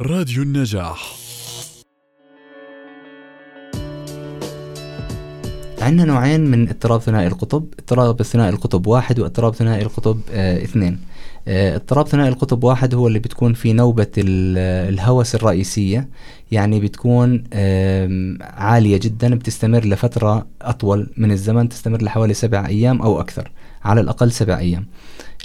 راديو النجاح. عندنا نوعين من اضطراب ثنائي القطب اضطراب ثنائي القطب واحد واضطراب ثنائي القطب آه اثنين. آه، اضطراب ثنائي القطب واحد هو اللي بتكون في نوبة الهوس الرئيسية يعني بتكون عالية جدا بتستمر لفترة أطول من الزمن تستمر لحوالي سبع أيام أو أكثر على الأقل سبع أيام.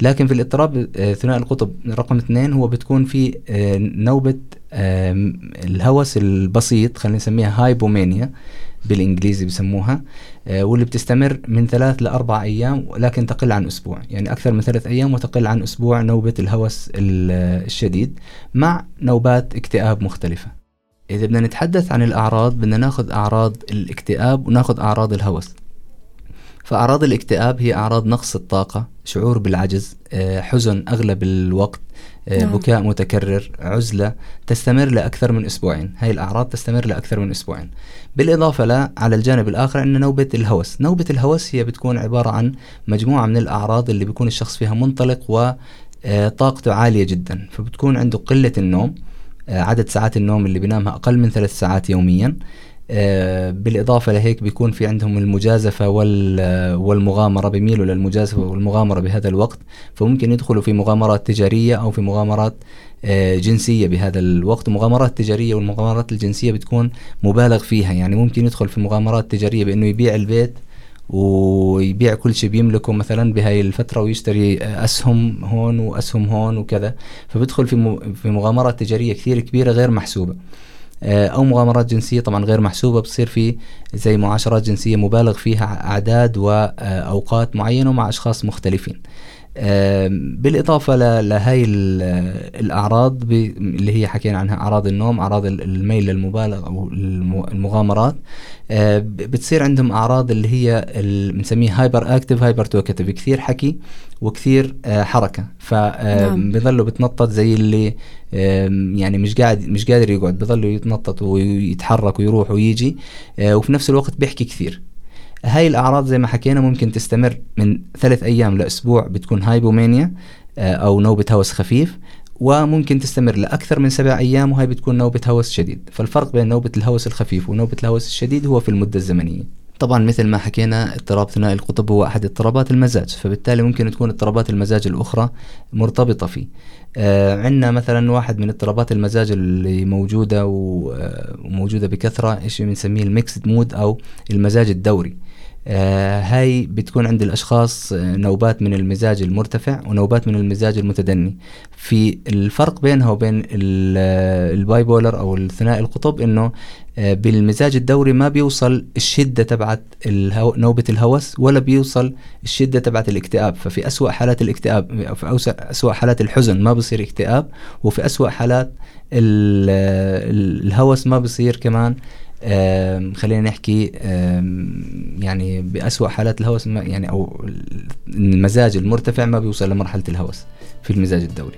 لكن في الاضطراب آه، ثنائي القطب رقم اثنين هو بتكون في آه، نوبة الهوس البسيط خلينا نسميها هايبومانيا بالإنجليزي بسموها آه، واللي بتستمر من ثلاث لأربع أيام لكن تقل عن أسبوع. يعني أكثر من ثلاث أيام وتقل عن أسبوع نوبة الهوس الشديد مع نوبات اكتئاب مختلفة. إذا بدنا نتحدث عن الأعراض بدنا ناخذ أعراض الاكتئاب وناخذ أعراض الهوس. فأعراض الاكتئاب هي أعراض نقص الطاقة شعور بالعجز آه، حزن أغلب الوقت آه، نعم. بكاء متكرر عزلة تستمر لأكثر من أسبوعين. هاي الأعراض تستمر لأكثر من أسبوعين. بالإضافة لا على الجانب الآخر عندنا نوبة الهوس. نوبة الهوس هي بتكون عبارة عن مجموعة من الأعراض اللي بيكون الشخص فيها منطلق وطاقته آه، عالية جدا. فبتكون عنده قلة النوم عدد ساعات النوم اللي بينامها أقل من ثلاث ساعات يوميا. آه، بالإضافة لهيك بيكون في عندهم المجازفة والمغامرة بيميلوا للمجازفة والمغامرة بهذا الوقت. فممكن يدخلوا في مغامرات تجارية أو في مغامرات آه، جنسية بهذا الوقت. مغامرات تجارية والمغامرات الجنسية بتكون مبالغ فيها. يعني ممكن يدخل في مغامرات تجارية بأنه يبيع البيت ويبيع كل شيء بيملكه مثلا بهاي الفترة ويشتري أسهم هون وأسهم هون وكذا. فبدخل في في مغامرات تجارية كثير كبيرة غير محسوبة. أو مغامرات جنسية طبعا غير محسوبة بتصير في زي معاشرات جنسية مبالغ فيها أعداد وأوقات معينة ومع أشخاص مختلفين. بالإضافة لهي الأعراض اللي هي حكينا عنها أعراض النوم أعراض الميل للمبالغة أو المغامرات بتصير عندهم أعراض اللي هي بنسميها hyperactive hyper talkative كثير حكي وكثير آه، حركة فبظلوا نعم. بتنطط زي اللي يعني مش قاعد مش قادر يقعد بظلوا يتنطط ويتحرك ويروح ويجي آه، وفي نفس الوقت بيحكي كثير هاي الأعراض زي ما حكينا ممكن تستمر من ثلاث أيام لأسبوع بتكون هايبومانيا آه، أو نوبة هوس خفيف وممكن تستمر لأكثر من سبع أيام وهي بتكون نوبة هوس شديد. فالفرق بين نوبة الهوس الخفيف ونوبة الهوس الشديد هو في المدة الزمنية. طبعا مثل ما حكينا اضطراب ثنائي القطب هو أحد اضطرابات المزاج فبالتالي ممكن تكون اضطرابات المزاج الأخرى مرتبطة فيه. آه عندنا مثلا واحد من اضطرابات المزاج اللي موجودة آه، وموجودة بكثرة إيش بنسميه ال mixed mood أو المزاج الدوري. هاي بتكون عند الأشخاص آه، نوبات من المزاج المرتفع ونوبات من المزاج المتدني. في الفرق بينها وبين ال bipolar أو الثنائي القطب آه بالمزاج الدوري ما بيوصل الشدة تبعت الهو نوبة الهوس ولا بيوصل الشدة تبعت الاكتئاب. ففي أسوأ حالات الاكتئاب في أسوأ حالات الحزن ما بصير اكتئاب وفي أسوأ حالات الهوس ما بصير كمان خلينا نحكي يعني بأسوأ حالات الهوس يعني أو المزاج المرتفع ما بيوصل لمرحلة الهوس في المزاج الدوري.